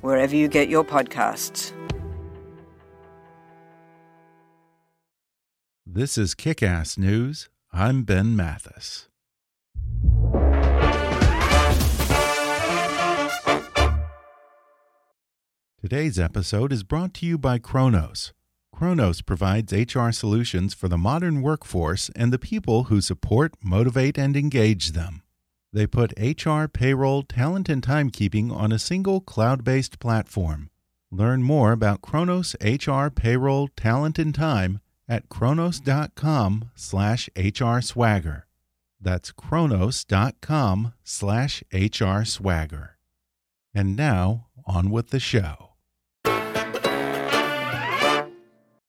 wherever you get your podcasts. This is Kick Ass News. I'm Ben Mathis. Today's episode is brought to you by Kronos. Kronos provides HR solutions for the modern workforce and the people who support, motivate, and engage them. They put HR, payroll, talent, and timekeeping on a single cloud based platform. Learn more about Kronos HR, payroll, talent, and time at kronos.com slash HR swagger. That's kronos.com slash HR swagger. And now, on with the show.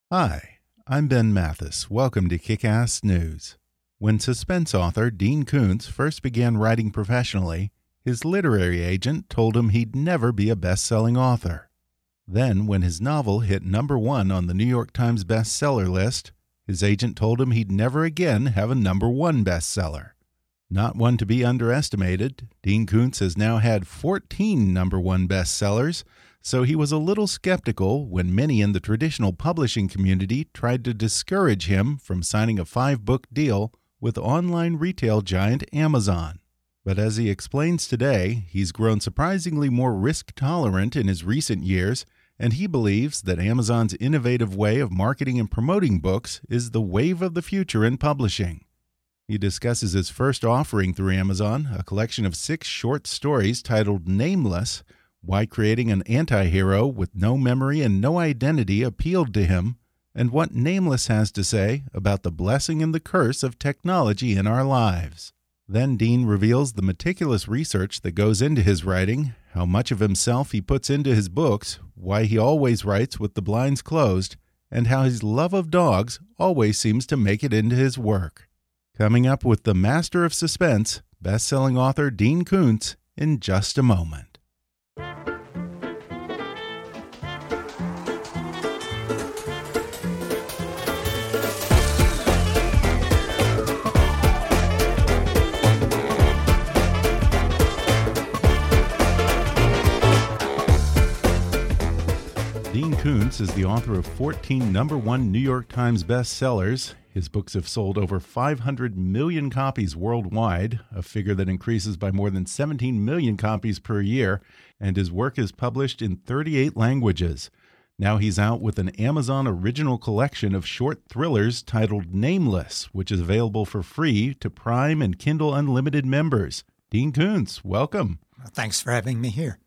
Hi, I'm Ben Mathis. Welcome to Kick Ass News. When suspense author Dean Koontz first began writing professionally, his literary agent told him he'd never be a best selling author. Then, when his novel hit number one on the New York Times bestseller list, his agent told him he'd never again have a number one bestseller. Not one to be underestimated, Dean Koontz has now had 14 number one bestsellers, so he was a little skeptical when many in the traditional publishing community tried to discourage him from signing a five book deal with online retail giant Amazon. But as he explains today, he's grown surprisingly more risk tolerant in his recent years, and he believes that Amazon's innovative way of marketing and promoting books is the wave of the future in publishing. He discusses his first offering through Amazon, a collection of six short stories titled Nameless, why creating an anti hero with no memory and no identity appealed to him, and what Nameless has to say about the blessing and the curse of technology in our lives. Then Dean reveals the meticulous research that goes into his writing, how much of himself he puts into his books, why he always writes with the blinds closed, and how his love of dogs always seems to make it into his work. Coming up with the master of suspense, best-selling author Dean Koontz in just a moment. Is the author of 14 number one New York Times bestsellers. His books have sold over 500 million copies worldwide, a figure that increases by more than 17 million copies per year, and his work is published in 38 languages. Now he's out with an Amazon original collection of short thrillers titled Nameless, which is available for free to Prime and Kindle Unlimited members. Dean Koontz, welcome. Thanks for having me here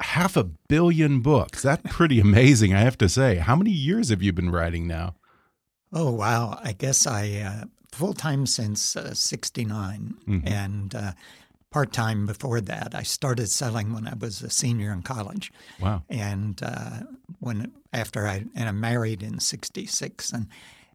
half a billion books. That's pretty amazing, I have to say. How many years have you been writing now? Oh, wow. I guess I uh, full time since uh, 69 mm-hmm. and uh, part time before that. I started selling when I was a senior in college. Wow. And uh, when after I, and I married in 66. And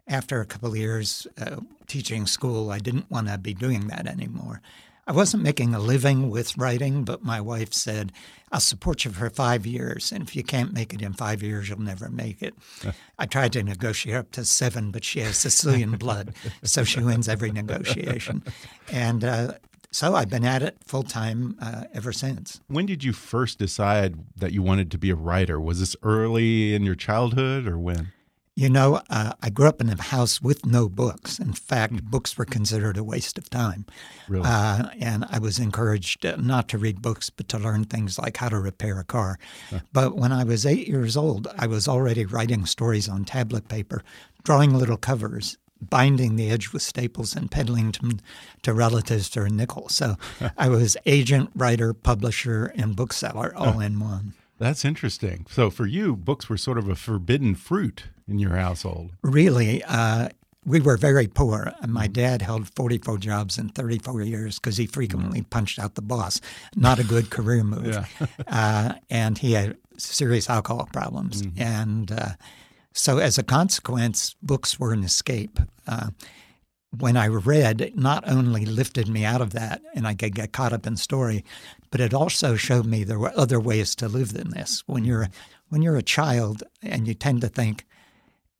after a couple of years uh, teaching school, I didn't want to be doing that anymore. I wasn't making a living with writing, but my wife said, I'll support you for five years. And if you can't make it in five years, you'll never make it. I tried to negotiate up to seven, but she has Sicilian blood, so she wins every negotiation. And uh, so I've been at it full time uh, ever since. When did you first decide that you wanted to be a writer? Was this early in your childhood or when? You know, uh, I grew up in a house with no books. In fact, books were considered a waste of time. Really? Uh, and I was encouraged uh, not to read books, but to learn things like how to repair a car. But when I was eight years old, I was already writing stories on tablet paper, drawing little covers, binding the edge with staples, and peddling them to relatives for a nickel. So I was agent, writer, publisher, and bookseller all in one. That's interesting. So for you, books were sort of a forbidden fruit in your household. Really, uh, we were very poor. My dad held 44 jobs in 34 years because he frequently punched out the boss. Not a good career move. Yeah. uh, and he had serious alcohol problems. And uh, so, as a consequence, books were an escape. Uh, when I read, it not only lifted me out of that and I could get caught up in story, but it also showed me there were other ways to live than this. When you're when you're a child and you tend to think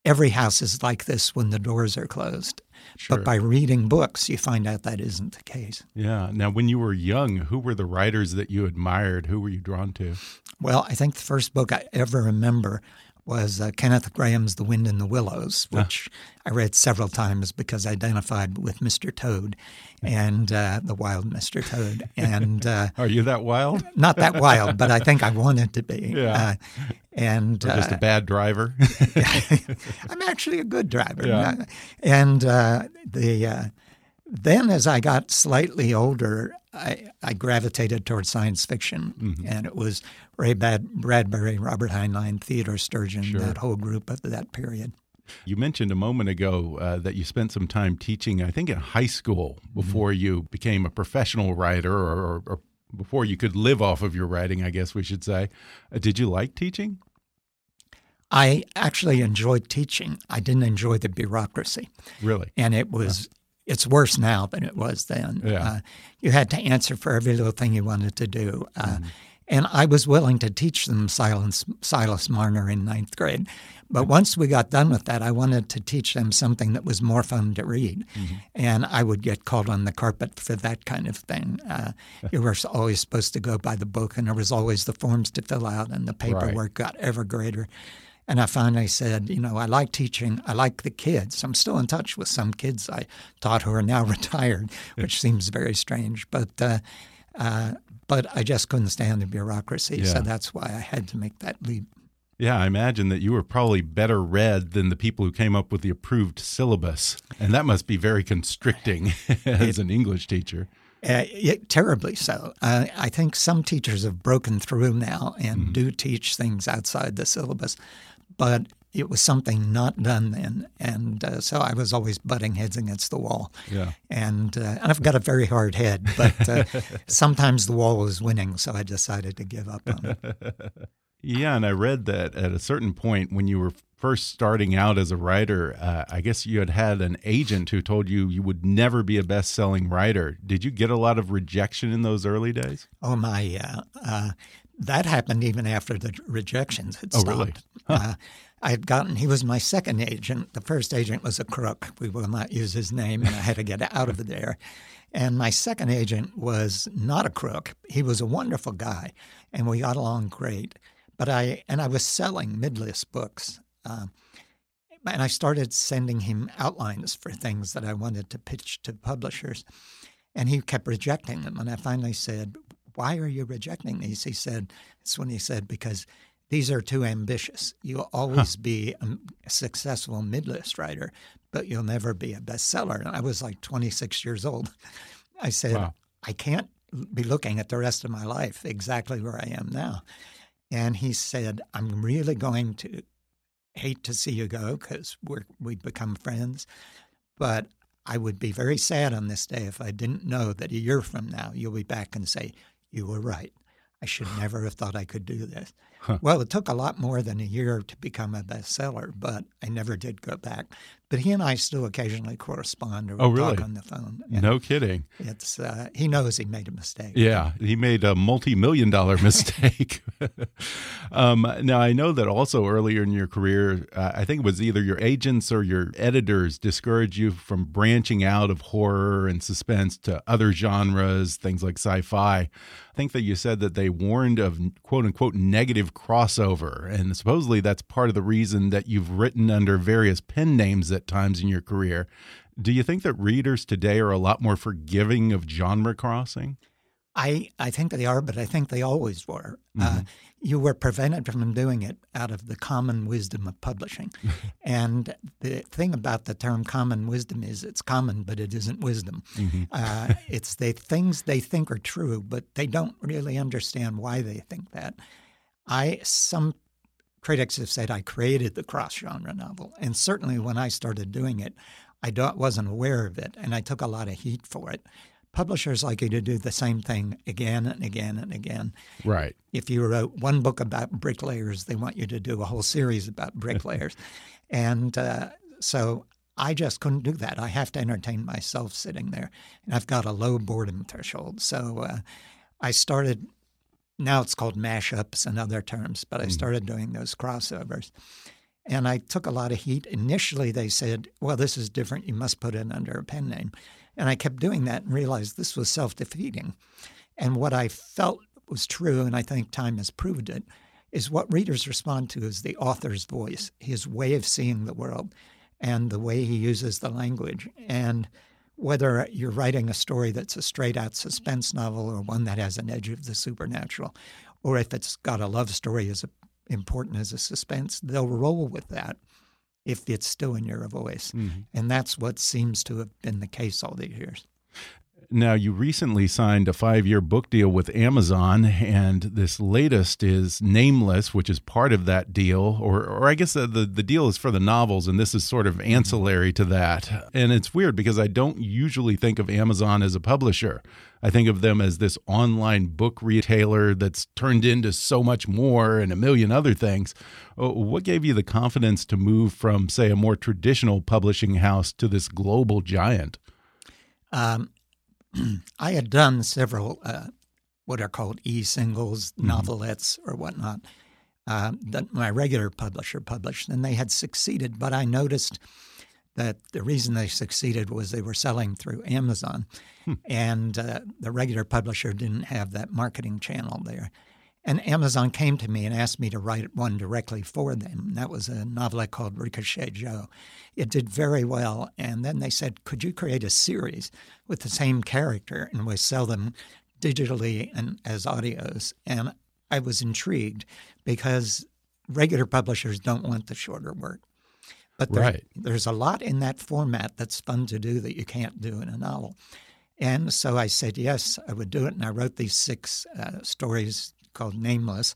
every house is like this when the doors are closed. Sure. But by reading books, you find out that isn't the case. Yeah. Now, when you were young, who were the writers that you admired? Who were you drawn to? Well, I think the first book I ever remember was uh, Kenneth Grahame's The Wind in the Willows, which I read several times because I identified with Mr. Toad and uh, the wild Mr. Toad. And uh, Are you that wild? not that wild, but I think I wanted to be. Yeah. Uh, and Or just a uh, bad driver? I'm actually a good driver. Yeah. And uh, the uh, then, as I got slightly older, I, I gravitated towards science fiction, Mm-hmm. and it was Ray Bad- Bradbury, Robert Heinlein, Theodore Sturgeon, Sure. that whole group of that period. You mentioned a moment ago uh, that you spent some time teaching, I think in high school, before you became a professional writer or, or, or before you could live off of your writing, I guess we should say. Uh, did you like teaching? I actually enjoyed teaching. I didn't enjoy the bureaucracy. Really? and it was it's worse now than it was then. Yeah. Uh, you had to answer for every little thing you wanted to do. Uh, Mm-hmm. And I was willing to teach them Silas, Silas Marner in ninth grade. But once we got done with that, I wanted to teach them something that was more fun to read. Mm-hmm. And I would get called on the carpet for that kind of thing. Uh, you were always supposed to go by the book, and there was always the forms to fill out, and the paperwork got ever greater. And I finally said, you know, I like teaching. I like the kids. I'm still in touch with some kids I taught who are now retired, which seems very strange. But uh, uh, but I just couldn't stand the bureaucracy, Yeah. so that's why I had to make that leap. Yeah, I imagine that you were probably better read than the people who came up with the approved syllabus. And that must be very constricting as an English teacher. Uh, yeah, terribly so. Uh, I think some teachers have broken through now and Mm-hmm. do teach things outside the syllabus, but it was something not done then, and uh, so I was always butting heads against the wall. Yeah. And, uh, and I've got a very hard head, but uh, sometimes the wall was winning, so I decided to give up on it. Yeah, and I read that at a certain point when you were first starting out as a writer, uh, I guess you had had an agent who told you you would never be a best-selling writer. Did you get a lot of rejection in those early days? Oh my! Uh, uh, that happened even after the rejections had Oh, stopped. really? Uh, I had gotten. He was my second agent. The first agent was a crook. We will not use his name, and I had to get out of there. And my second agent was not a crook. He was a wonderful guy, and we got along great. But I and I was selling midlist books. Um, and I started sending him outlines for things that I wanted to pitch to publishers. And he kept rejecting them. And I finally said, Why are you rejecting these? He said, It's when he said, Because these are too ambitious. You'll always be a, a successful midlist writer, but you'll never be a bestseller. And I was like 26 years old. I said, Wow. I can't be looking at the rest of my life exactly where I am now. And he said, I'm really going to hate to see you go because we're we've become friends, but I would be very sad on this day if I didn't know that a year from now you'll be back and say you were right. I should never have thought I could do this. Well, it took a lot more than a year to become a bestseller, but I never did go back. But he and I still occasionally correspond or Oh, really? talk on the phone. And No kidding. It's uh, he knows he made a mistake. Yeah, he made a multi-million dollar mistake. Um, now, I know that also earlier in your career, uh, I think it was either your agents or your editors discouraged you from branching out of horror and suspense to other genres, things like sci fi. I think that you said that they warned of quote unquote negative crossover. And supposedly that's part of the reason that you've written under various pen names at times in your career. Do you think that readers today are a lot more forgiving of genre crossing? I, I think they are, but I think they always were. Mm -hmm. uh, mm-hmm. you were prevented from doing it out of the common wisdom of publishing. and the thing about the term common wisdom is it's common, but it isn't wisdom. Mm -hmm. uh, it's the things they think are true, but they don't really understand why they think that. I some critics have said I created the cross genre novel, and certainly when I started doing it, I wasn't aware of it, and I took a lot of heat for it publishers like you to do the same thing again and again and again. Right. If you wrote one book about bricklayers, they want you to do a whole series about bricklayers. and uh, so I just couldn't do that. I have to entertain myself sitting there. And I've got a low boredom threshold. So uh, I started, now it's called mashups and other terms, but I mm. started doing those crossovers. And I took a lot of heat. Initially, they said, well, this is different. You must put it under a pen name. And I kept doing that and realized this was self defeating. And what I felt was true, and I think time has proved it, is what readers respond to is the author's voice, his way of seeing the world, and the way he uses the language. And whether you're writing a story that's a straight out suspense novel or one that has an edge of the supernatural, or if it's got a love story as important as a suspense, they'll roll with that if it's still in your voice. Mm-hmm. And that's what seems to have been the case all these years. Now, you recently signed a five year book deal with Amazon, and this latest is Nameless, which is part of that deal. Or, or I guess the, the, the deal is for the novels, and this is sort of ancillary to that. And it's weird because I don't usually think of Amazon as a publisher. I think of them as this online book retailer that's turned into so much more and a million other things. Uh, what gave you the confidence to move from, say, a more traditional publishing house to this global giant? Um, I had done several uh, what are called e-singles, mm-hmm. novelettes, or whatnot uh, that my regular publisher published, and they had succeeded. But I noticed that the reason they succeeded was they were selling through Amazon, hmm. and uh, the regular publisher didn't have that marketing channel there. And Amazon came to me and asked me to write one directly for them. That was a novelette called Ricochet Joe. It did very well. And then they said, Could you create a series with the same character and we sell them digitally and as audios? And I was intrigued because regular publishers don't want the shorter work. But there, right. there's a lot in that format that's fun to do that you can't do in a novel. And so I said, yes, I would do it. And I wrote these six uh, stories called Nameless.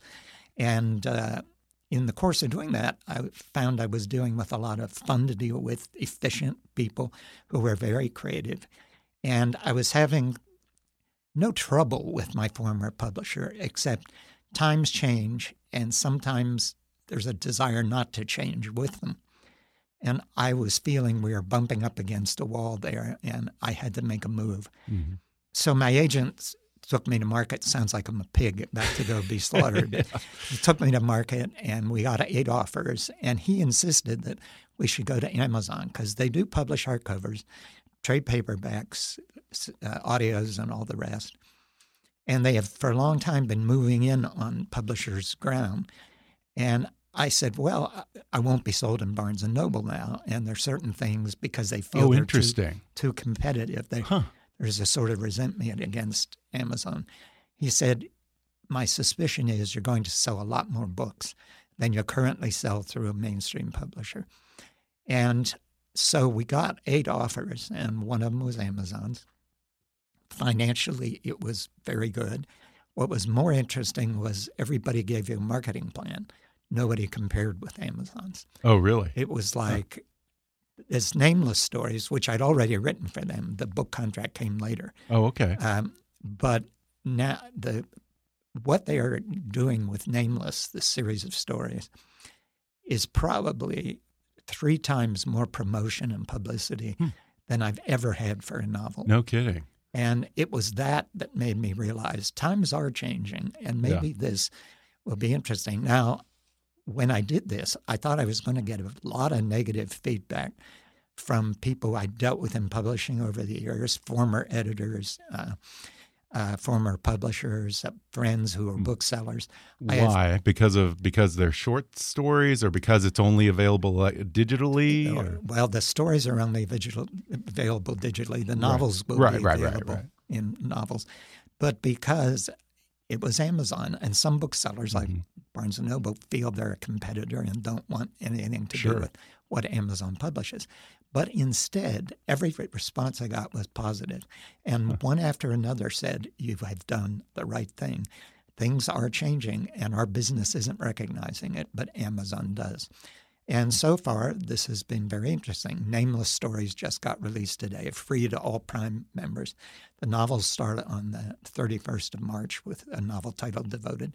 And uh, in the course of doing that, I found I was dealing with a lot of fun to deal with, efficient people who were very creative. And I was having no trouble with my former publisher, except times change, and sometimes there's a desire not to change with them. And I was feeling we were bumping up against a wall there, and I had to make a move. Mm-hmm. So my agent took me to market. Sounds like I'm a pig about to go be slaughtered. yeah. He took me to market, and we got eight offers. And he insisted that we should go to Amazon because they do publish hardcovers, trade paperbacks, uh, audios, and all the rest. And they have for a long time been moving in on publishers' ground. And I said, well, I won't be sold in Barnes and Noble now, and there's certain things because they feel oh, interesting. Too, too competitive. They, huh. There's a sort of resentment against Amazon. He said, my suspicion is you're going to sell a lot more books than you currently sell through a mainstream publisher. And so we got eight offers, and one of them was Amazon's. Financially, it was very good. What was more interesting was everybody gave you a marketing plan nobody compared with Amazon's. Oh, really? It was like this nameless stories, which I'd already written for them. The book contract came later. Oh, okay. Um, but now the what they are doing with Nameless, the series of stories, is probably three times more promotion and publicity hmm. than I've ever had for a novel. No kidding. And it was that that made me realize times are changing, and maybe yeah. this will be interesting. Now, when I did this, I thought I was going to get a lot of negative feedback from people I dealt with in publishing over the years, former editors, uh, uh, former publishers, uh, friends who are hmm. booksellers. Why? Have, because of because they're short stories, or because it's only available digitally? Or, well, the stories are only digital, available digitally. The novels right. will right, be right, available in novels, but because it was Amazon, and some booksellers mm -hmm. like mm-hmm. Barnes and Noble feel they're a competitor and don't want anything to sure. do with what Amazon publishes. But instead, every response I got was positive. And huh. one after another said, You have done the right thing. Things are changing, and our business isn't recognizing it, but Amazon does. And so far, this has been very interesting. Nameless Stories just got released today, free to all Prime members. The novels start on the 31st of March with a novel titled Devoted.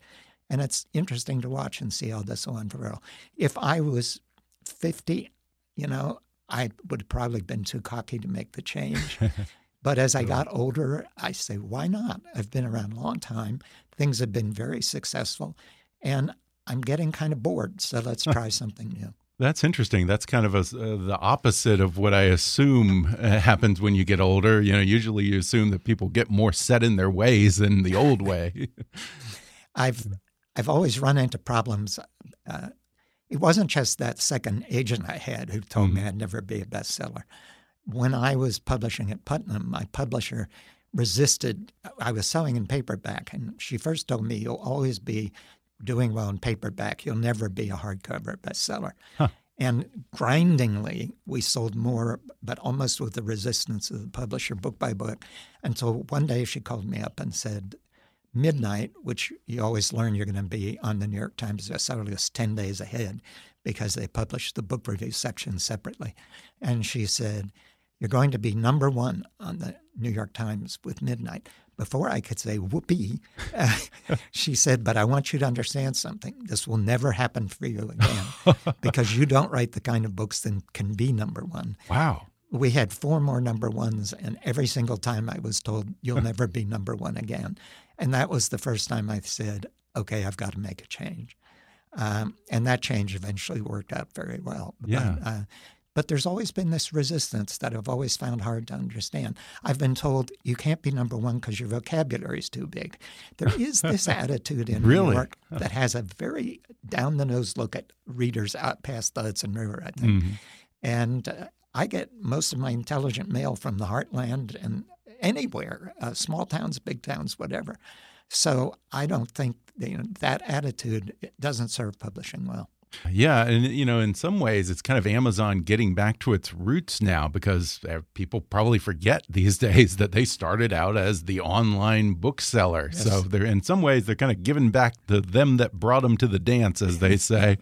And it's interesting to watch and see how this will unfurl. If I was 50, you know, I would have probably been too cocky to make the change. but as I got older, I say, why not? I've been around a long time. Things have been very successful. And I'm getting kind of bored. So let's try something new. That's interesting. That's kind of a, uh, the opposite of what I assume uh, happens when you get older. You know, usually you assume that people get more set in their ways than the old way. I've I've always run into problems uh, it wasn't just that second agent I had who told mm-hmm. me I'd never be a bestseller. When I was publishing at Putnam, my publisher resisted. I was selling in paperback, and she first told me, You'll always be doing well in paperback. You'll never be a hardcover bestseller. Huh. And grindingly, we sold more, but almost with the resistance of the publisher, book by book, until one day she called me up and said, midnight, which you always learn you're going to be on the New York Times bestseller list 10 days ahead because they publish the book review section separately. And she said, You're going to be number one on the New York Times with midnight. Before I could say whoopee, uh, she said, But I want you to understand something. This will never happen for you again because you don't write the kind of books that can be number one. Wow we had four more number ones, and every single time I was told, You'll never be number one again. And that was the first time I said, okay, I've got to make a change. Um, and that change eventually worked out very well. Yeah. But, uh, but there's always been this resistance that I've always found hard to understand. I've been told you can't be number one because your vocabulary is too big. There is this attitude in really? New York that has a very down the nose look at readers out past the Hudson River, I think. Mm-hmm. And uh, I get most of my intelligent mail from the heartland and anywhere, uh, small towns, big towns, whatever. So I don't think you know, that attitude doesn't serve publishing well. Yeah, and you know, in some ways, it's kind of Amazon getting back to its roots now because uh, people probably forget these days that they started out as the online bookseller. Yes. So they're in some ways they're kind of giving back to them that brought them to the dance, as they say.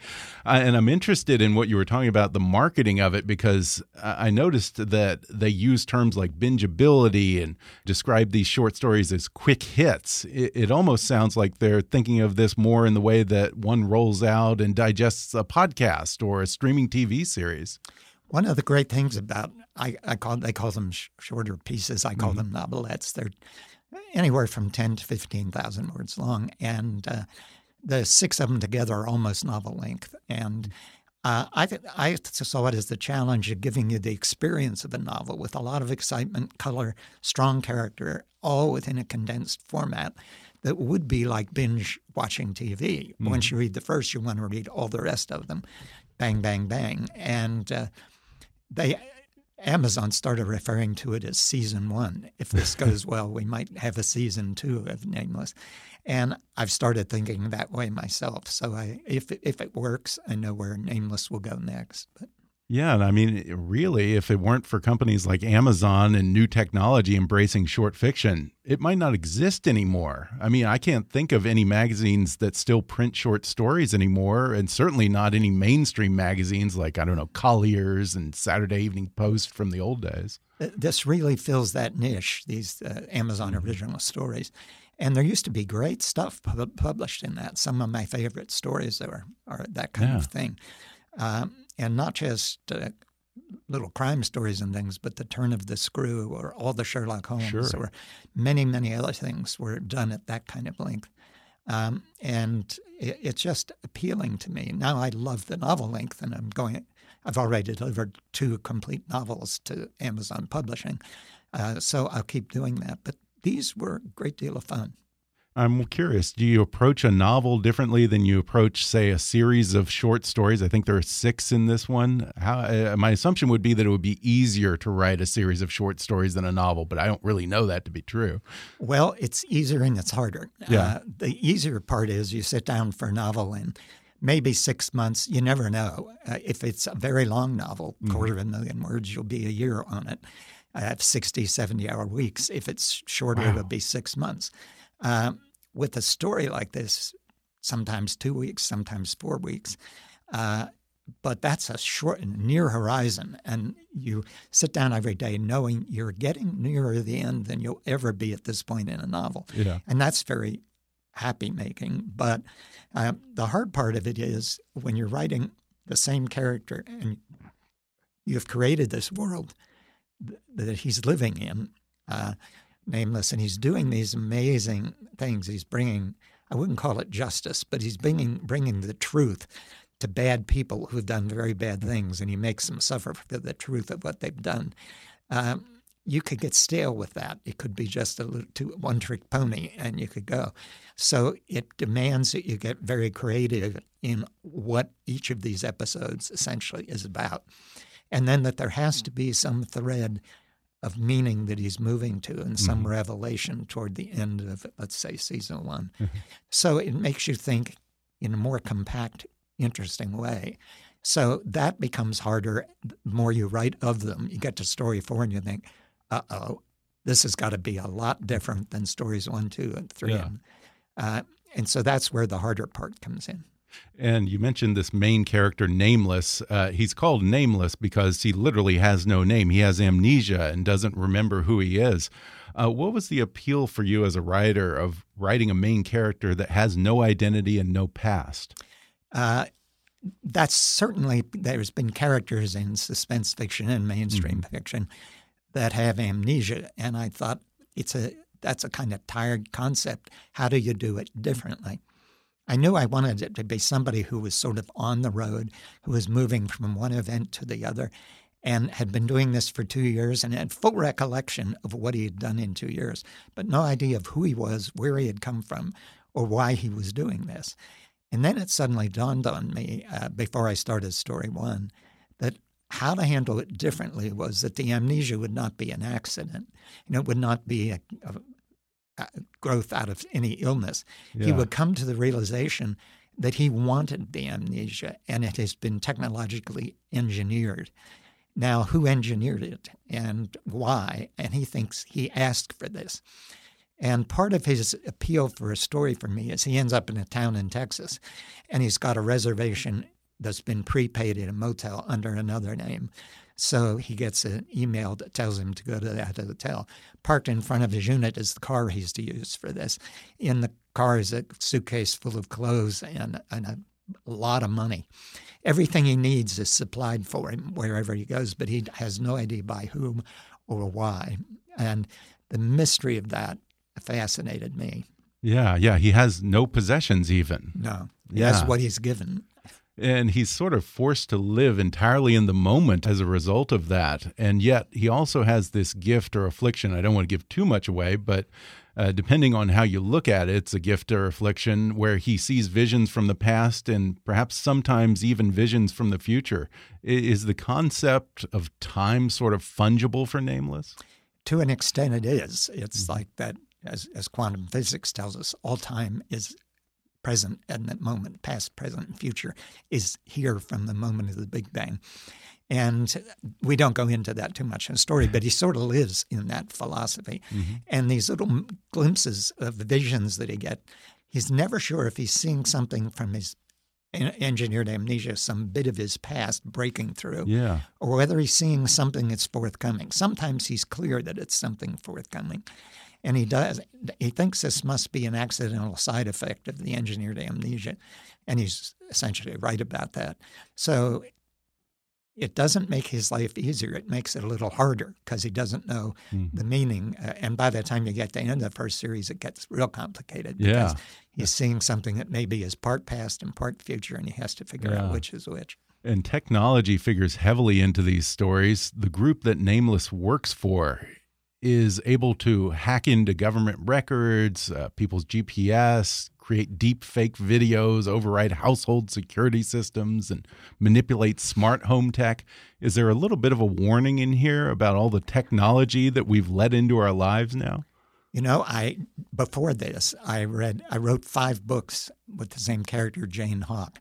uh, and I'm interested in what you were talking about the marketing of it because I noticed that they use terms like bingeability and describe these short stories as quick hits. It, it almost sounds like they're thinking of this more in the way that one rolls out and digests a podcast or a streaming TV series. One of the great things about I, I call they call them sh shorter pieces. I call mm -hmm. them novelettes. They're anywhere from ten to fifteen thousand words long, and uh, the six of them together are almost novel length. And uh, I I saw it as the challenge of giving you the experience of a novel with a lot of excitement, color, strong character, all within a condensed format that would be like binge watching TV. Mm-hmm. Once you read the first, you want to read all the rest of them. Bang, bang, bang. And uh, they Amazon started referring to it as season one. If this goes well, we might have a season two of Nameless. And I've started thinking that way myself. So I, if if it works, I know where Nameless will go next. But yeah, and I mean, really, if it weren't for companies like Amazon and new technology embracing short fiction, it might not exist anymore. I mean, I can't think of any magazines that still print short stories anymore, and certainly not any mainstream magazines like, I don't know, Collier's and Saturday Evening Post from the old days. This really fills that niche, these uh, Amazon mm-hmm. original stories. And there used to be great stuff published in that. Some of my favorite stories are, are that kind yeah. of thing. Um, and not just uh, little crime stories and things, but the turn of the screw or all the Sherlock Holmes sure. or many, many other things were done at that kind of length. Um, and it, it's just appealing to me. Now I love the novel length, and I'm going. I've already delivered two complete novels to Amazon Publishing, uh, so I'll keep doing that. But these were a great deal of fun. I'm curious, do you approach a novel differently than you approach, say, a series of short stories? I think there are six in this one. How, uh, my assumption would be that it would be easier to write a series of short stories than a novel, but I don't really know that to be true. Well, it's easier and it's harder. Yeah. Uh, the easier part is you sit down for a novel and maybe six months, you never know. Uh, if it's a very long novel, Mm-hmm. quarter of a million words, you'll be a year on it. I have 60, 70 hour weeks. If it's shorter, it'll be six months. Um, with a story like this, sometimes two weeks, sometimes four weeks. Uh, but that's a short near horizon and you sit down every day knowing you're getting nearer the end than you'll ever be at this point in a novel Yeah. and that's very happy making but uh, the hard part of it is when you're writing the same character and you've created this world that he's living in uh, nameless and he's doing these amazing things he's bringing i wouldn't call it justice but he's bringing bringing the truth to bad people who've done very bad things and he makes them suffer for the truth of what they've done um, you could get stale with that. It could be just a little too one trick pony and you could go. So it demands that you get very creative in what each of these episodes essentially is about. And then that there has to be some thread of meaning that he's moving to and some revelation toward the end of, let's say, season one. so it makes you think in a more compact, interesting way. So that becomes harder the more you write of them. You get to story four and you think, uh oh, this has got to be a lot different than stories one, two, and three. Yeah. And, uh, and so that's where the harder part comes in. And you mentioned this main character, Nameless. Uh, he's called Nameless because he literally has no name. He has amnesia and doesn't remember who he is. Uh, what was the appeal for you as a writer of writing a main character that has no identity and no past? Uh, that's certainly there's been characters in suspense fiction and mainstream fiction that have amnesia, and I thought it's a that's a kind of tired concept. How do you do it differently? I knew I wanted it to be somebody who was sort of on the road, who was moving from one event to the other, and had been doing this for two years and had full recollection of what he had done in two years, but no idea of who he was, where he had come from, or why he was doing this. And then it suddenly dawned on me uh, before I started story one that how to handle it differently was that the amnesia would not be an accident. Know, it would not be a, a growth out of any illness. He would come to the realization that he wanted the amnesia and it has been technologically engineered. Now, who engineered it and why? And he thinks he asked for this. And part of his appeal for a story for me is he ends up in a town in Texas and he's got a reservation that's been prepaid at a motel under another name. So he gets an email that tells him to go to that hotel. Parked in front of his unit is the car he's to use for this. In the car is a suitcase full of clothes and, and a lot of money. Everything he needs is supplied for him wherever he goes, but he has no idea by whom or why. And the mystery of that fascinated me. Yeah, yeah. He has no possessions, even. No, Yeah. that's what he's given. And he's sort of forced to live entirely in the moment as a result of that. And yet he also has this gift or affliction. I don't want to give too much away, but uh, depending on how you look at it, it's a gift or affliction where he sees visions from the past and perhaps sometimes even visions from the future. Is the concept of time sort of fungible for Nameless? To an extent, it is. It's like that, as, as quantum physics tells us, all time is present at that moment, past, present, and future is here from the moment of the Big Bang. And we don't go into that too much in the story, but he sort of lives in that philosophy. Mm-hmm. And these little glimpses of visions that he get, he's never sure if he's seeing something from his engineered amnesia, some bit of his past breaking through Yeah. or whether he's seeing something that's forthcoming. Sometimes he's clear that it's something forthcoming. And he does he thinks this must be an accidental side effect of the engineered amnesia. And he's essentially right about that. So it doesn't make his life easier. It makes it a little harder because he doesn't know Mm-hmm. the meaning. Uh, and by the time you get to the end of the first series, it gets real complicated. Yeah. Because he's seeing something that maybe is part past and part future, and he has to figure Yeah. out which is which. And technology figures heavily into these stories. The group that Nameless works for is able to hack into government records, uh, people's GPS, create deep fake videos, override household security systems, and manipulate smart home tech. Is there a little bit of a warning in here about all the technology that we've let into our lives now? You know, I before this, I read, I wrote five books with the same character, Jane Hawk,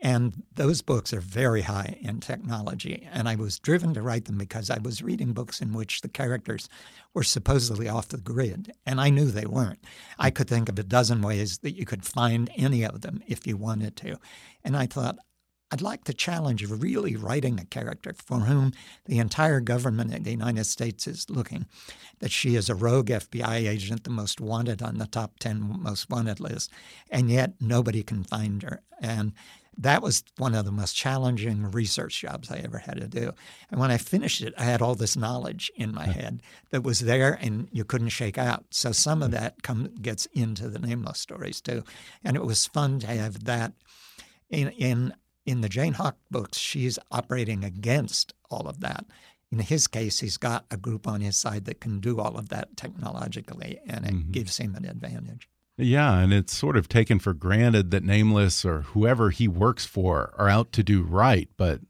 and those books are very high in technology. And I was driven to write them because I was reading books in which the characters were supposedly off the grid, and I knew they weren't. I could think of a dozen ways that you could find any of them if you wanted to, and I thought. I'd like to challenge of really writing a character for whom the entire government of the United States is looking that she is a rogue FBI agent, the most wanted on the top 10 most wanted list, and yet nobody can find her. And that was one of the most challenging research jobs I ever had to do. And when I finished it, I had all this knowledge in my head that was there and you couldn't shake out. So some of hmm. that come, gets into the nameless stories too. And it was fun to have that in, in in the Jane Hawk books, she's operating against all of that. In his case, he's got a group on his side that can do all of that technologically, and it mm-hmm. gives him an advantage. Yeah, and it's sort of taken for granted that Nameless or whoever he works for are out to do right, but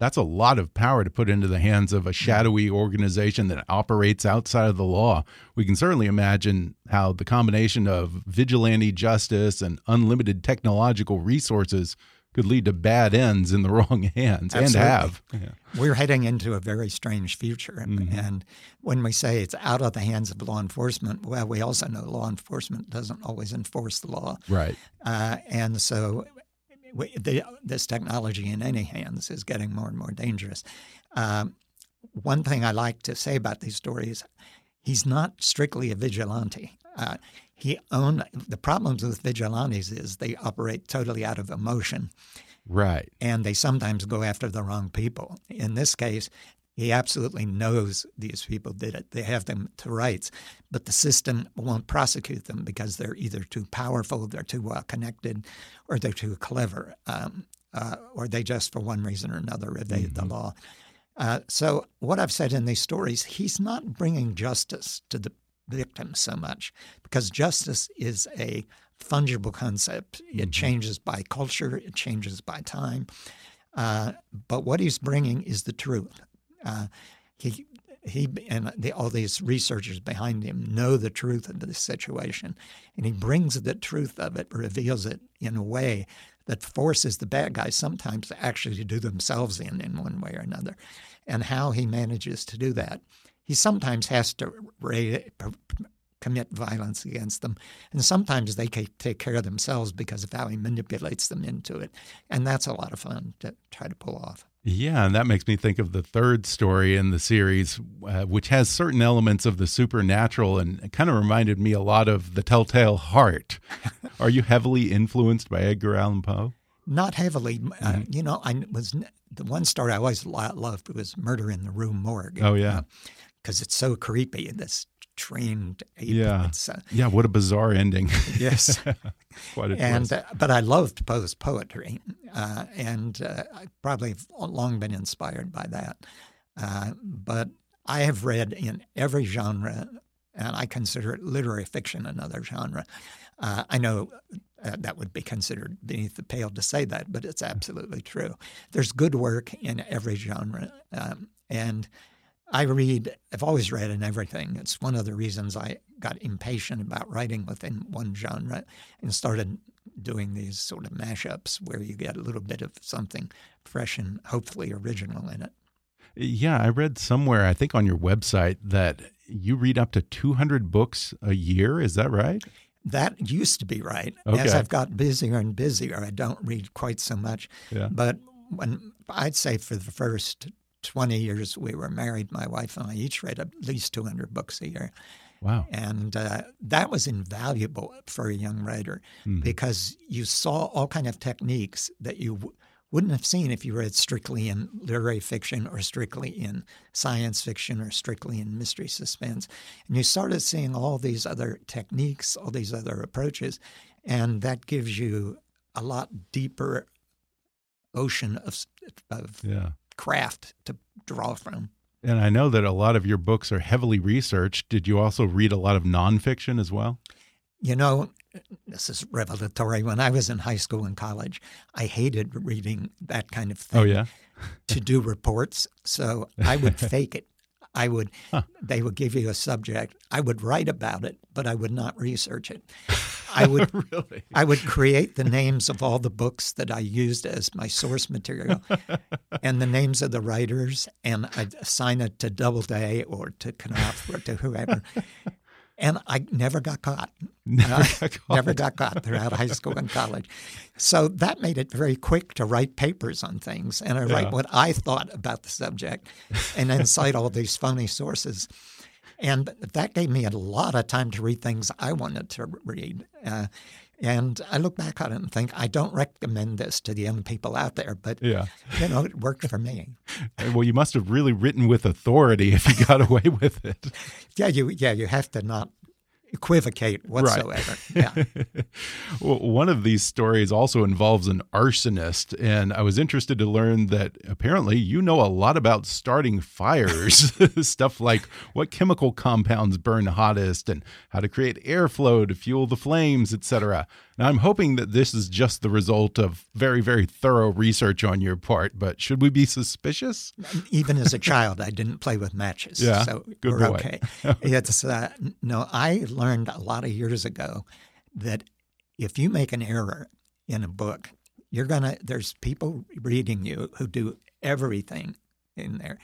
that's a lot of power to put into the hands of a shadowy organization that operates outside of the law. We can certainly imagine how the combination of vigilante justice and unlimited technological resources could lead to bad ends in the wrong hands and have. Yeah. We're heading into a very strange future. And when we say it's out of the hands of law enforcement, well, we also know law enforcement doesn't always enforce the law. Right. Uh, and so we, the, this technology in any hands is getting more and more dangerous. Um, one thing I like to say about these stories, he's not strictly a vigilante. Uh, he own the problems with vigilantes is they operate totally out of emotion Right. and they sometimes go after the wrong people. In this case, he absolutely knows these people did it. They have them to rights, but the system won't prosecute them because they're either too powerful, they're too well connected, or they're too clever, um, uh, or they just, for one reason or another, evade the law. Uh, so, what I've said in these stories, he's not bringing justice to the victim so much because justice is a fungible concept. It changes by culture, it changes by time. Uh, but what he's bringing is the truth. Uh, he he and the, all these researchers behind him know the truth of this situation, and he brings the truth of it, reveals it in a way that forces the bad guys sometimes to actually to do themselves in in one way or another. And how he manages to do that, he sometimes has to ra- commit violence against them. And sometimes they can take care of themselves because of how he manipulates them into it. And that's a lot of fun to try to pull off. Yeah, and that makes me think of the third story in the series, uh, which has certain elements of the supernatural and it kind of reminded me a lot of The Telltale Heart. Are you heavily influenced by Edgar Allan Poe? Not heavily. Uh, you know, I was the one story I always loved was Murder in the Rue Morgue. Oh, yeah. Because it's so creepy, in this trained ape. Yeah. Uh, Yeah, what a bizarre ending. yes. Quite a and twist. uh, but I loved Poe's poetry, uh, and uh, I probably have long been inspired by that. Uh, but I have read in every genre, and I consider it literary fiction another genre. Uh, I know uh, that would be considered beneath the pale to say that, but it's absolutely true. There's good work in every genre, um, and I read, I've always read in everything. It's one of the reasons I got impatient about writing within one genre and started doing these sort of mashups where you get a little bit of something fresh and hopefully original in it. Yeah, I read somewhere, I think on your website, that you read up to 200 books a year. Is that right? That used to be right. Okay. As I've got busier and busier, I don't read quite so much. Yeah. But when I'd say for the first 20 years we were married, my wife and I each read at least 200 books a year. Wow. and uh, that was invaluable for a young writer because you saw all kind of techniques that you w- wouldn't have seen if you read strictly in literary fiction or strictly in science fiction or strictly in mystery suspense. And you started seeing all these other techniques, all these other approaches, and that gives you a lot deeper ocean of, of yeah. Craft to draw from. And I know that a lot of your books are heavily researched. Did you also read a lot of nonfiction as well? You know, this is revelatory. When I was in high school and college, I hated reading that kind of oh, thing. Oh, yeah? to do reports. So I would fake it. I would, huh. they would give you a subject. I would write about it, but I would not research it. I would, really? I would create the names of all the books that I used as my source material, and the names of the writers, and I'd assign it to Doubleday or to Knopf or to whoever, and I never got caught. Never, uh, got, caught. never got caught throughout high school and college. So that made it very quick to write papers on things and I yeah. write what I thought about the subject and then cite all these phony sources. And that gave me a lot of time to read things I wanted to read. Uh, and I look back on it and think I don't recommend this to the young people out there, but yeah. you know, it worked for me. well, you must have really written with authority if you got away with it. Yeah, you yeah, you have to not equivocate whatsoever. Right. Yeah. well, one of these stories also involves an arsonist, and I was interested to learn that apparently you know a lot about starting fires, stuff like what chemical compounds burn hottest and how to create airflow to fuel the flames, etc. Now, I'm hoping that this is just the result of very, very thorough research on your part, but should we be suspicious? Even as a child, I didn't play with matches. Yeah, so good we're boy. okay. it's, uh, no, I learned a lot of years ago that if you make an error in a book, you're going to, there's people reading you who do everything in there.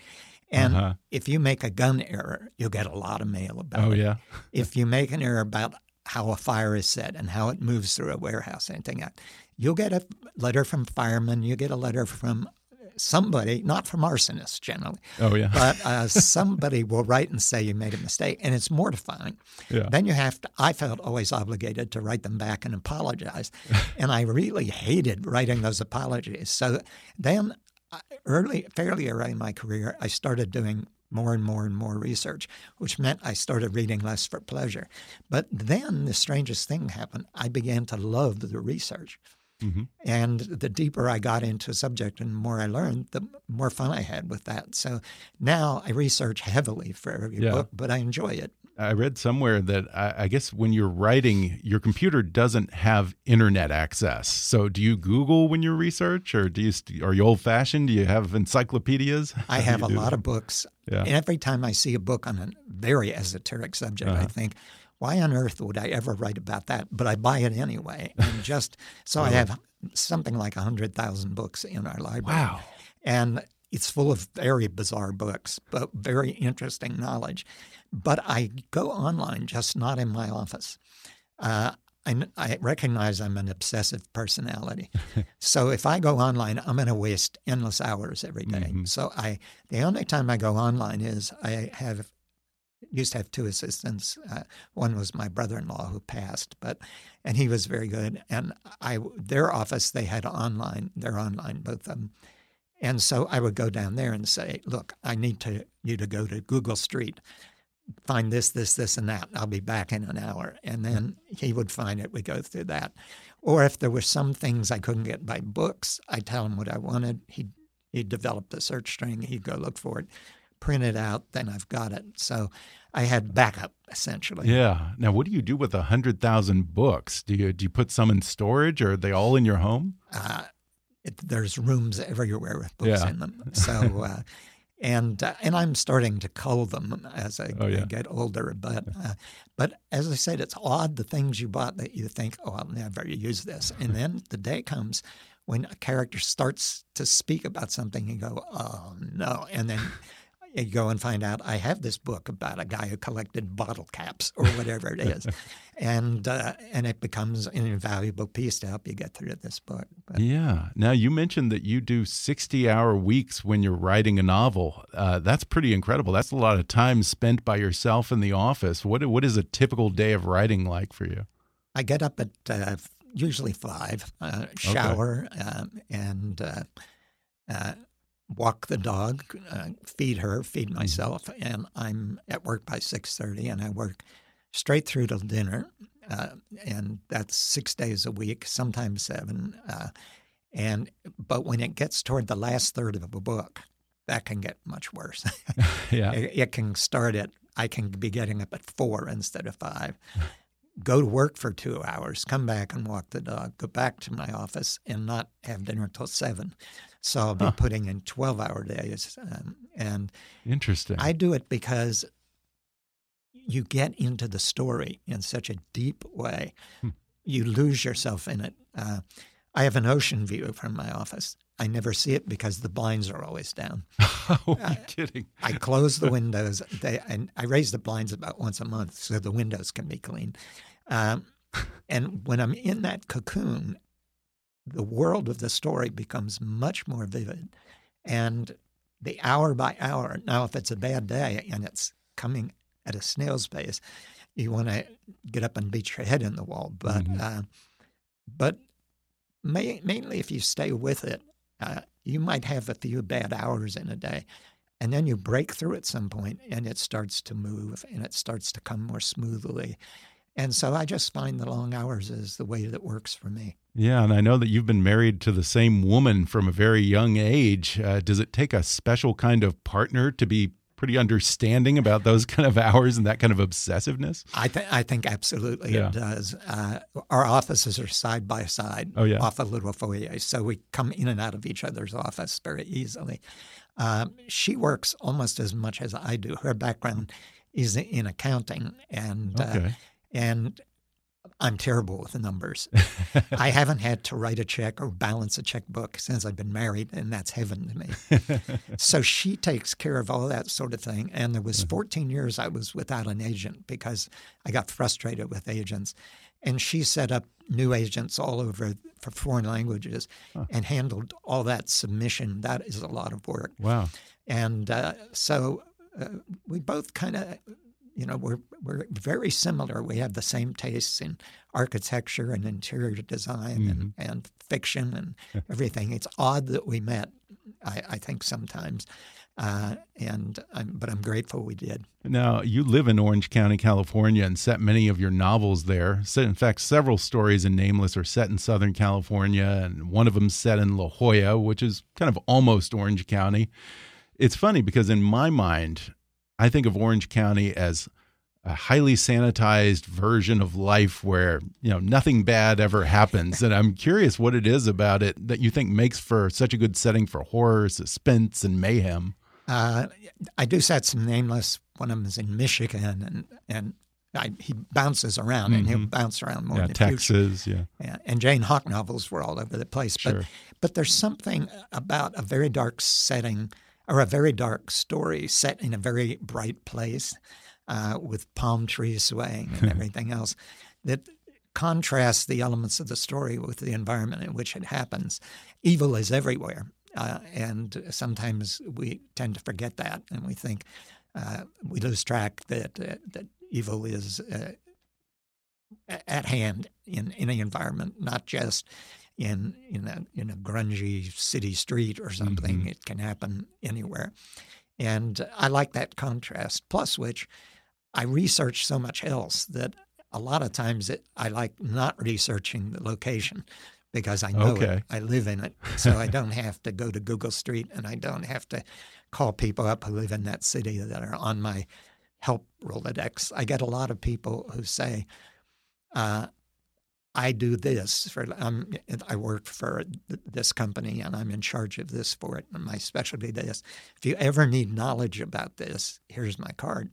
And uh -huh. if you make a gun error, you'll get a lot of mail about oh, it. Oh, yeah. if you make an error about how a fire is set and how it moves through a warehouse, anything like that. You'll get a letter from firemen, you get a letter from somebody, not from arsonists generally. Oh, yeah. but uh, somebody will write and say you made a mistake, and it's mortifying. Yeah. Then you have to, I felt always obligated to write them back and apologize. and I really hated writing those apologies. So then, early, fairly early in my career, I started doing more and more and more research, which meant I started reading less for pleasure. But then the strangest thing happened. I began to love the research. Mm-hmm. And the deeper I got into a subject and the more I learned, the more fun I had with that. So now I research heavily for every yeah. book, but I enjoy it. I read somewhere that I, I, guess when you're writing, your computer doesn't have internet access. So, do you Google when you research, or do you are you old fashioned? Do you have encyclopedias? I have a lot of books. Yeah. Every time I see a book on a very esoteric subject, uh -huh. I uh-huh. think, why on earth would I ever write about that? But I buy it anyway, and just so I have something like hundred thousand books in our library. Wow! And it's full of very bizarre books, but very interesting knowledge. But I go online, just not in my office. Uh, I, I, recognize I'm an obsessive personality. so if I go online, I'm going to waste endless hours every day. Mm-hmm. So I, the only time I go online is I have used to have two assistants. Uh, one was my brother-in-law who passed, but and he was very good. And I, their office, they had online. They're online, both of them. And so I would go down there and say, "Look, I need to you to go to Google Street, find this, this, this, and that. I'll be back in an hour." And then he would find it. We go through that. Or if there were some things I couldn't get by books, I tell him what I wanted. He he'd develop the search string. He'd go look for it, print it out. Then I've got it. So I had backup essentially. Yeah. Now, what do you do with a hundred thousand books? Do you do you put some in storage, or are they all in your home? Uh, it, there's rooms everywhere with books yeah. in them. So, uh, and uh, and I'm starting to cull them as I, oh, yeah. I get older. But uh, but as I said, it's odd the things you bought that you think, oh, I'll never use this, and then the day comes when a character starts to speak about something, you go, oh no, and then you go and find out I have this book about a guy who collected bottle caps or whatever it is, and uh, and it becomes an invaluable piece to help you get through this book. But, yeah. Now you mentioned that you do sixty-hour weeks when you're writing a novel. Uh, that's pretty incredible. That's a lot of time spent by yourself in the office. What what is a typical day of writing like for you? I get up at uh, usually five. Uh, shower um, and uh, uh, walk the dog, uh, feed her, feed Mm-hmm. myself, and I'm at work by six thirty, and I work straight through till dinner, uh, and that's six days a week, sometimes seven. Uh, and but when it gets toward the last third of a book, that can get much worse. yeah. it, it can start at I can be getting up at four instead of five. Go to work for two hours, come back and walk the dog, go back to my office and not have dinner till seven. So I'll be Huh. putting in 12 hour days. Um, and Interesting. I do it because you get into the story in such a deep way. Hmm. You lose yourself in it. Uh, I have an ocean view from my office. I never see it because the blinds are always down. oh, you kidding? I close the windows. They, and I raise the blinds about once a month so the windows can be clean. Um, and when I'm in that cocoon, the world of the story becomes much more vivid. And the hour by hour, now, if it's a bad day and it's coming at a snail's pace, you want to get up and beat your head in the wall. But, Mhm. uh, but ma- mainly if you stay with it, uh, you might have a few bad hours in a day. And then you break through at some point and it starts to move and it starts to come more smoothly. And so I just find the long hours is the way that works for me. Yeah, and I know that you've been married to the same woman from a very young age. Uh, does it take a special kind of partner to be pretty understanding about those kind of hours and that kind of obsessiveness? I, th- I think absolutely Yeah. it does. Uh, our offices are side by side Oh, yeah. off a little foyer, so we come in and out of each other's office very easily. Um, she works almost as much as I do. Her background is in accounting, and uh, Okay. And I'm terrible with the numbers. I haven't had to write a check or balance a checkbook since I've been married, and that's heaven to me. so she takes care of all that sort of thing. And there was 14 years I was without an agent because I got frustrated with agents. And she set up new agents all over for foreign languages and handled all that submission. That is a lot of work. wow. And uh, so uh, we both kind of, you know, we're, we're very similar. We have the same tastes in architecture and interior design and, and fiction and everything. It's odd that we met, I, I think, sometimes. Uh, and I'm, but I'm grateful we did. Now, you live in Orange County, California, and set many of your novels there. So, in fact, several stories in Nameless are set in Southern California, and one of them set in La Jolla, which is kind of almost Orange County. It's funny because in my mind, I think of Orange County as a highly sanitized version of life where you know nothing bad ever happens and i'm curious what it is about it that you think makes for such a good setting for horror suspense and mayhem Uh, I do set some nameless. One of them is in Michigan, and and I, he bounces around, and he'll bounce around more yeah in the future. texas yeah Yeah, and Jane Hawk novels were all over the place. But but there's something about a very dark setting or a very dark story set in a very bright place uh, with palm trees swaying and everything else that contrasts the elements of the story with the environment in which it happens. Evil is everywhere. Uh, and sometimes we tend to forget that, and we think uh, we lose track that uh, that evil is uh, at hand in any environment, not just in in a in a grungy city street or something. Mhm. It can happen anywhere, and I like that contrast. Plus, which I research so much else that a lot of times it, I like not researching the location because I know Okay. it. I live in it, so I don't have to go to Google Street and I don't have to call people up who live in that city that are on my help Rolodex. I get a lot of people who say, uh, I do this for um, I work for this company and I'm in charge of this for it and my specialty this. If you ever need knowledge about this, here's my card.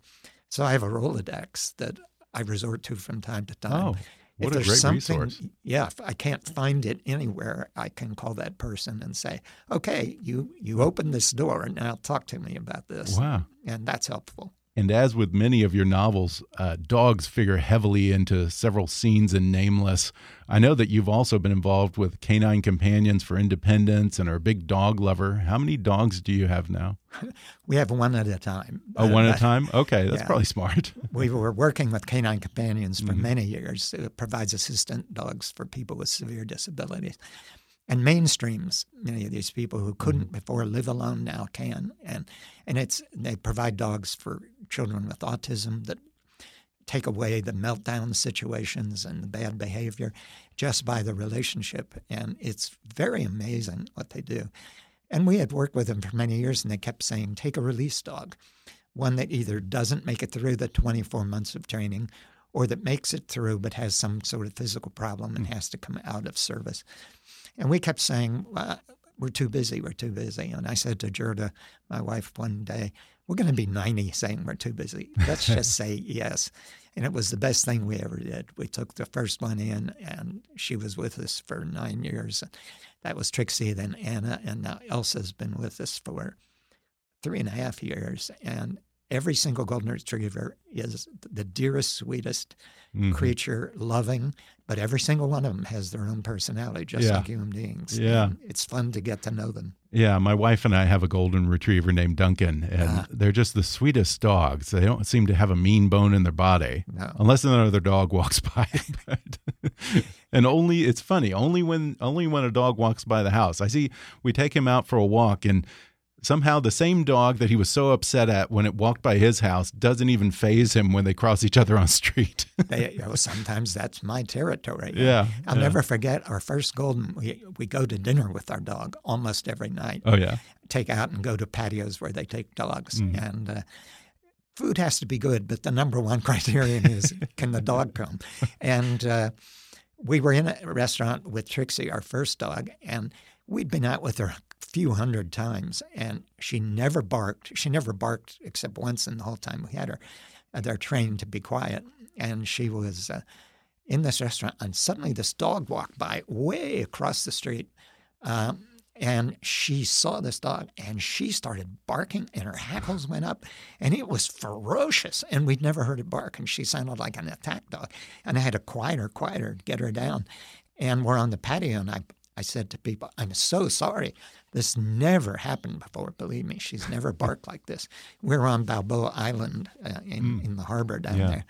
So I have a Rolodex that I resort to from time to time. Oh, what if a great resource. yeah, if I can't find it anywhere, I can call that person and say, "Okay, you you open this door, and now talk to me about this." Wow. and that's helpful. And as with many of your novels, uh, dogs figure heavily into several scenes in Nameless. I know that you've also been involved with Canine Companions for Independence and are a big dog lover. How many dogs do you have now? We have one at a time. Oh, one at a time? Okay, that's yeah. probably smart. we were working with Canine Companions for Mm -hmm. many years. It provides assistant dogs for people with severe disabilities and mainstreams many of these people who couldn't mm-hmm. before live alone now can and and it's they provide dogs for children with autism that take away the meltdown situations and the bad behavior just by the relationship and it's very amazing what they do and we had worked with them for many years and they kept saying take a release dog one that either doesn't make it through the 24 months of training or that makes it through but has some sort of physical problem and mm. has to come out of service and we kept saying, well, we're too busy, we're too busy. And I said to Gerda, my wife, one day, we're going to be 90 saying we're too busy. Let's just say yes. And it was the best thing we ever did. We took the first one in, and she was with us for nine years. That was Trixie, then Anna, and now Elsa's been with us for three and a half years. And every single golden retriever is the dearest, sweetest mm-hmm. creature, loving, but every single one of them has their own personality, just yeah. like human beings. Yeah. And it's fun to get to know them. Yeah, my wife and I have a golden retriever named Duncan, and uh, they're just the sweetest dogs. They don't seem to have a mean bone in their body, no. unless another dog walks by. and only it's funny only when only when a dog walks by the house. I see we take him out for a walk, and somehow the same dog that he was so upset at when it walked by his house doesn't even phase him when they cross each other on the street. they, you know, sometimes that's my territory. Yeah, I'll yeah. never forget our first golden. We we go to dinner with our dog almost every night. Oh yeah, take out and go to patios where they take dogs mm. and. Uh, food has to be good, but the number one criterion is can the dog come? And uh, we were in a restaurant with Trixie, our first dog, and we'd been out with her few hundred times, and she never barked. She never barked except once in the whole time we had her. Uh, they're trained to be quiet, and she was uh, in this restaurant, and suddenly this dog walked by way across the street. Um, and she saw this dog and she started barking and her hackles went up and it was ferocious and we'd never heard it bark and she sounded like an attack dog and i had to quiet her quiet her get her down and we're on the patio and i, I said to people i'm so sorry this never happened before. Believe me, she's never barked like this. We're on Balboa Island uh, in, mm. in the harbor down yeah. there.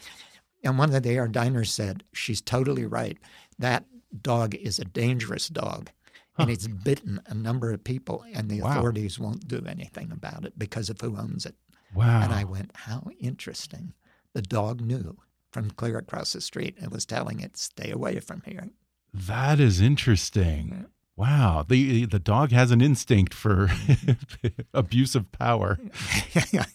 And one of the day our diners said, She's totally right. That dog is a dangerous dog. Huh. And it's bitten a number of people, and the wow. authorities won't do anything about it because of who owns it. Wow. And I went, How interesting. The dog knew from clear across the street and was telling it, Stay away from here. That is interesting. Wow, the the dog has an instinct for abuse of power. yeah,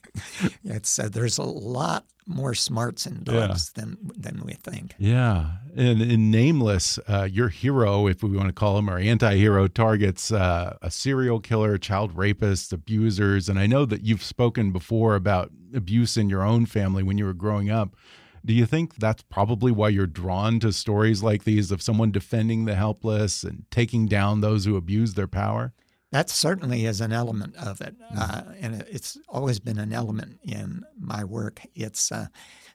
it's uh, there's a lot more smarts in dogs yeah. than than we think. Yeah, and in Nameless, uh, your hero, if we want to call him, our anti-hero, targets uh, a serial killer, child rapist, abusers, and I know that you've spoken before about abuse in your own family when you were growing up. Do you think that's probably why you're drawn to stories like these of someone defending the helpless and taking down those who abuse their power? That certainly is an element of it, uh, and it's always been an element in my work. It's uh,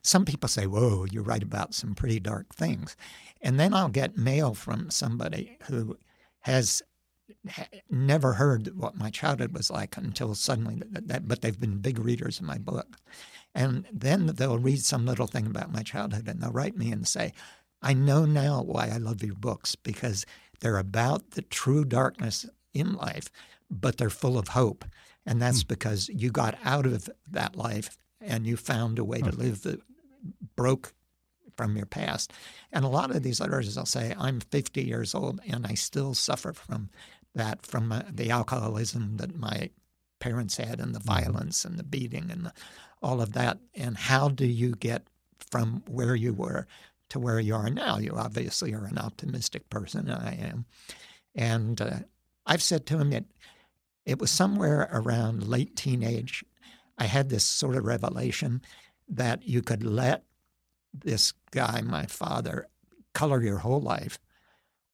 some people say, "Whoa, you write about some pretty dark things," and then I'll get mail from somebody who has never heard what my childhood was like until suddenly that, that, but they've been big readers of my book and then they'll read some little thing about my childhood and they'll write me and say, I know now why I love your books because they're about the true darkness in life, but they're full of hope. And that's mm. because you got out of that life and you found a way to live that broke from your past. And a lot of these letters, I'll say, I'm 50 years old and I still suffer from that, from uh, the alcoholism that my parents had and the mm-hmm. violence and the beating and the all of that. And how do you get from where you were to where you are now? You obviously are an optimistic person, and I am. And uh, I've said to him that it was somewhere around late teenage. I had this sort of revelation that you could let this guy, my father, color your whole life,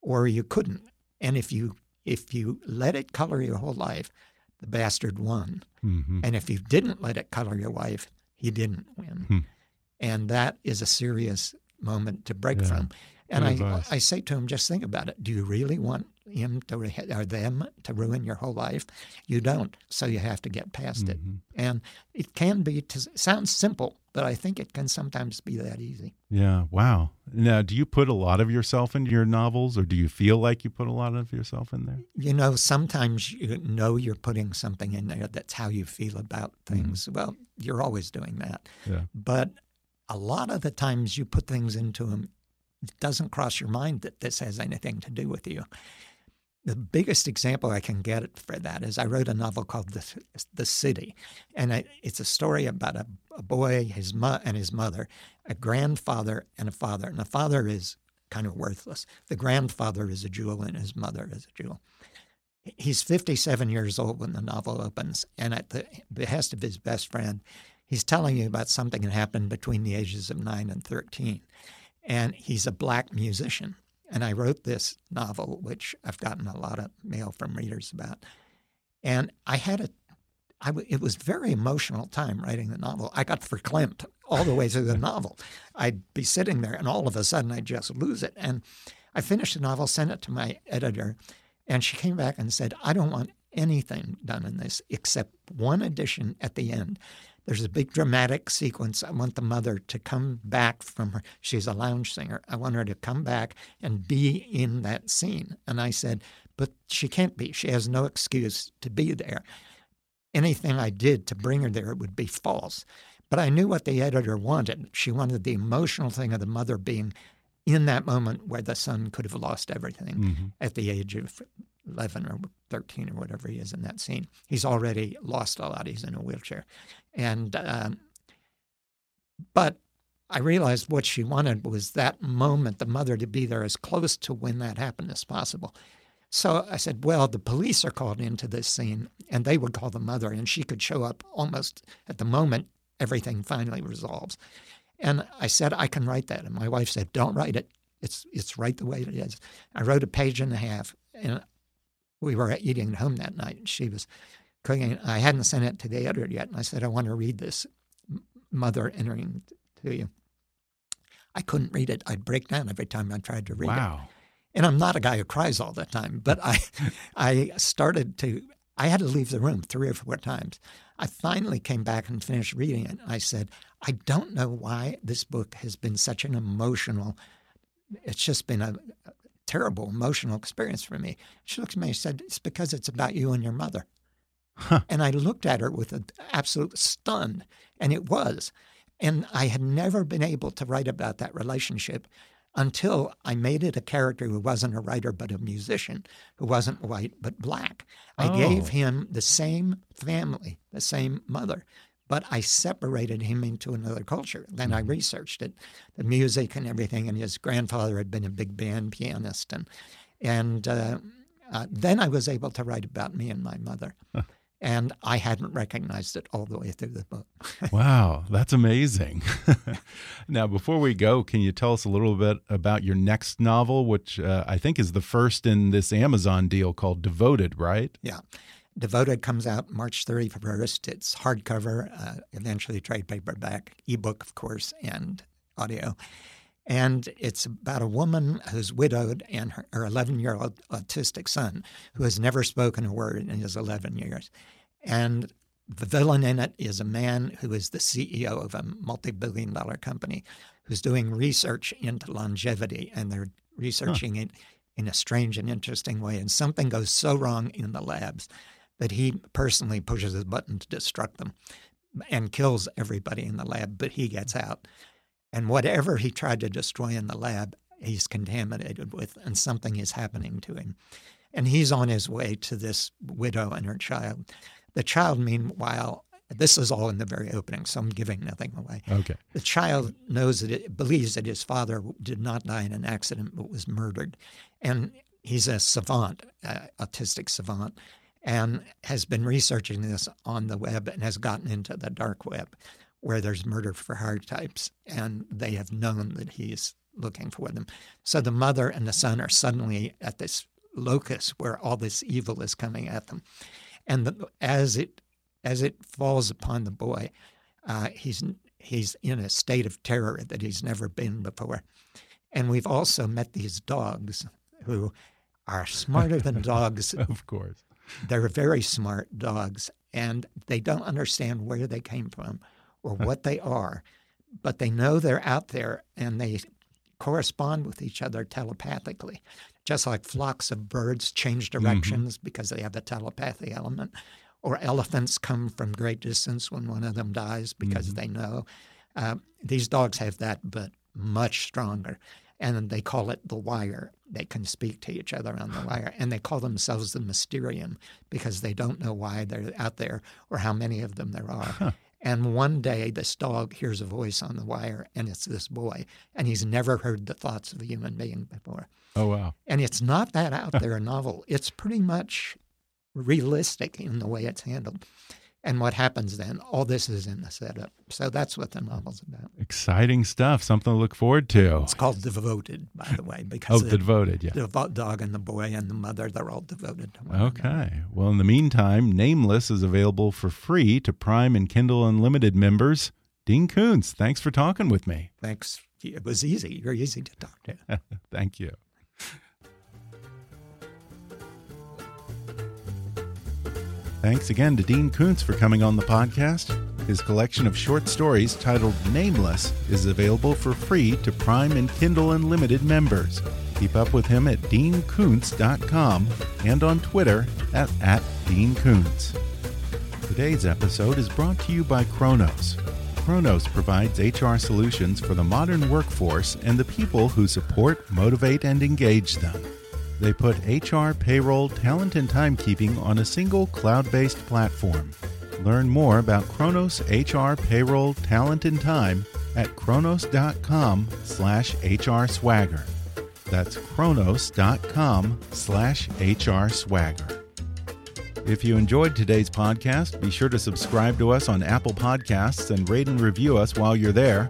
or you couldn't. And if you if you let it color your whole life, the bastard won. Mm-hmm. And if you didn't let it color your life, he didn't win. Hmm. And that is a serious moment to break Yeah. from. And Good I, advice. I say to him, just think about it. Do you really want him to or them to ruin your whole life? You don't. So you have to get past it. Mhm. And it can be, to, sounds simple, but I think it can sometimes be that easy. Yeah. Wow. Now, do you put a lot of yourself into your novels, or do you feel like you put a lot of yourself in there? You know, sometimes you know you're putting something in there that's how you feel about things. Well, you're always doing that. Yeah. But a lot of the times you put things into them, it doesn't cross your mind that this has anything to do with you. The biggest example I can get for that is I wrote a novel called The, the City, and I, it's a story about a, a boy, his mo- and his mother, a grandfather and a father, and the father is kind of worthless. The grandfather is a jewel, and his mother is a jewel. He's 57 years old when the novel opens, and at the behest of his best friend, he's telling you about something that happened between the ages of 9 and 13. And he's a black musician. And I wrote this novel, which I've gotten a lot of mail from readers about. And I had a, I w- it was very emotional time writing the novel. I got verklempt all the way through the novel. I'd be sitting there, and all of a sudden I'd just lose it. And I finished the novel, sent it to my editor, and she came back and said, I don't want anything done in this except one addition at the end. There's a big dramatic sequence. I want the mother to come back from her. She's a lounge singer. I want her to come back and be in that scene. And I said, but she can't be. She has no excuse to be there. Anything I did to bring her there would be false. But I knew what the editor wanted. She wanted the emotional thing of the mother being in that moment where the son could have lost everything Mhm. at the age of 11 or 13 or whatever he is in that scene. He's already lost a lot. He's in a wheelchair. And, um, but I realized what she wanted was that moment, the mother to be there as close to when that happened as possible. So I said, well, the police are called into this scene and they would call the mother and she could show up almost at the moment everything finally resolves. And I said, I can write that. And my wife said, don't write it. It's, it's right the way it is. I wrote a page and a half and we were eating at home that night. and She was cooking. I hadn't sent it to the editor yet. And I said, I want to read this mother entering to you. I couldn't read it. I'd break down every time I tried to read it. Wow. And I'm not a guy who cries all the time, but I, I started to, I had to leave the room three or four times. I finally came back and finished reading it. I said, I don't know why this book has been such an emotional, it's just been a terrible emotional experience for me. She looked at me and said, It's because it's about you and your mother. Huh. And I looked at her with an absolute stunned, and it was. And I had never been able to write about that relationship until I made it a character who wasn't a writer but a musician, who wasn't white but black. I Oh. gave him the same family, the same mother, but I separated him into another culture. Then I researched it, the music and everything. And his grandfather had been a big band pianist, and and uh, uh, then I was able to write about me and my mother. And I hadn't recognized it all the way through the book. Wow, that's amazing. now, before we go, can you tell us a little bit about your next novel, which uh, I think is the first in this Amazon deal called Devoted, right? Yeah. Devoted comes out March 31st. It's hardcover, uh, eventually trade paperback, ebook, of course, and audio. And it's about a woman who's widowed and her 11 year old autistic son who has never spoken a word in his 11 years. And the villain in it is a man who is the CEO of a multi billion dollar company who's doing research into longevity, and they're researching it in a strange and interesting way. And something goes so wrong in the labs that he personally pushes his button to destruct them and kills everybody in the lab, but he gets out. And whatever he tried to destroy in the lab, he's contaminated with, and something is happening to him. And he's on his way to this widow and her child. The child, meanwhile, this is all in the very opening, so I'm giving nothing away. Okay. The child knows that it believes that his father did not die in an accident but was murdered, and he's a savant, uh, autistic savant, and has been researching this on the web and has gotten into the dark web, where there's murder for hire types, and they have known that he's looking for them. So the mother and the son are suddenly at this locus where all this evil is coming at them, and the, as it as it falls upon the boy, Uh, he's he's in a state of terror that he's never been before. And we've also met these dogs who are smarter than dogs. of course. They're very smart dogs, and they don't understand where they came from or what they are, but they know they're out there and they correspond with each other telepathically. Just like flocks of birds change Mm-hmm. directions mm-hmm. because they have the telepathy element, or elephants come from great distance when one of them dies because mm-hmm. they know. Uh, these dogs have that, but much stronger. And they call it the wire. They can speak to each other on the wire. And they call themselves the Mysterium because they don't know why they're out there or how many of them there are. And one day, this dog hears a voice on the wire, and it's this boy. And he's never heard the thoughts of a human being before. Oh, wow. And it's not that out there novel. It's pretty much realistic in the way it's handled. And what happens then? All this is in the setup. So that's what the novel's about. Exciting stuff. Something to look forward to. It's called Devoted, by the way, because oh, the Devoted, yeah. The dog and the boy and the mother, they're all devoted to one Okay. another. Well, in the meantime, Nameless is available for free to Prime and Kindle Unlimited members. Dean Koontz, thanks for talking with me. Thanks. It was easy. You're easy to talk to. Thank you. Thanks again to Dean Koontz for coming on the podcast. His collection of short stories titled Nameless is available for free to Prime and Kindle Unlimited members. Keep up with him at deankoontz.com and on Twitter at, at deankoontz. Today's episode is brought to you by Kronos. Kronos provides HR solutions for the modern workforce and the people who support, motivate, and engage them. They put HR, payroll, talent, and timekeeping on a single cloud based platform. Learn more about Kronos HR, payroll, talent, and time at kronos.com slash HR swagger. That's kronos.com slash HR swagger. If you enjoyed today's podcast, be sure to subscribe to us on Apple Podcasts and rate and review us while you're there.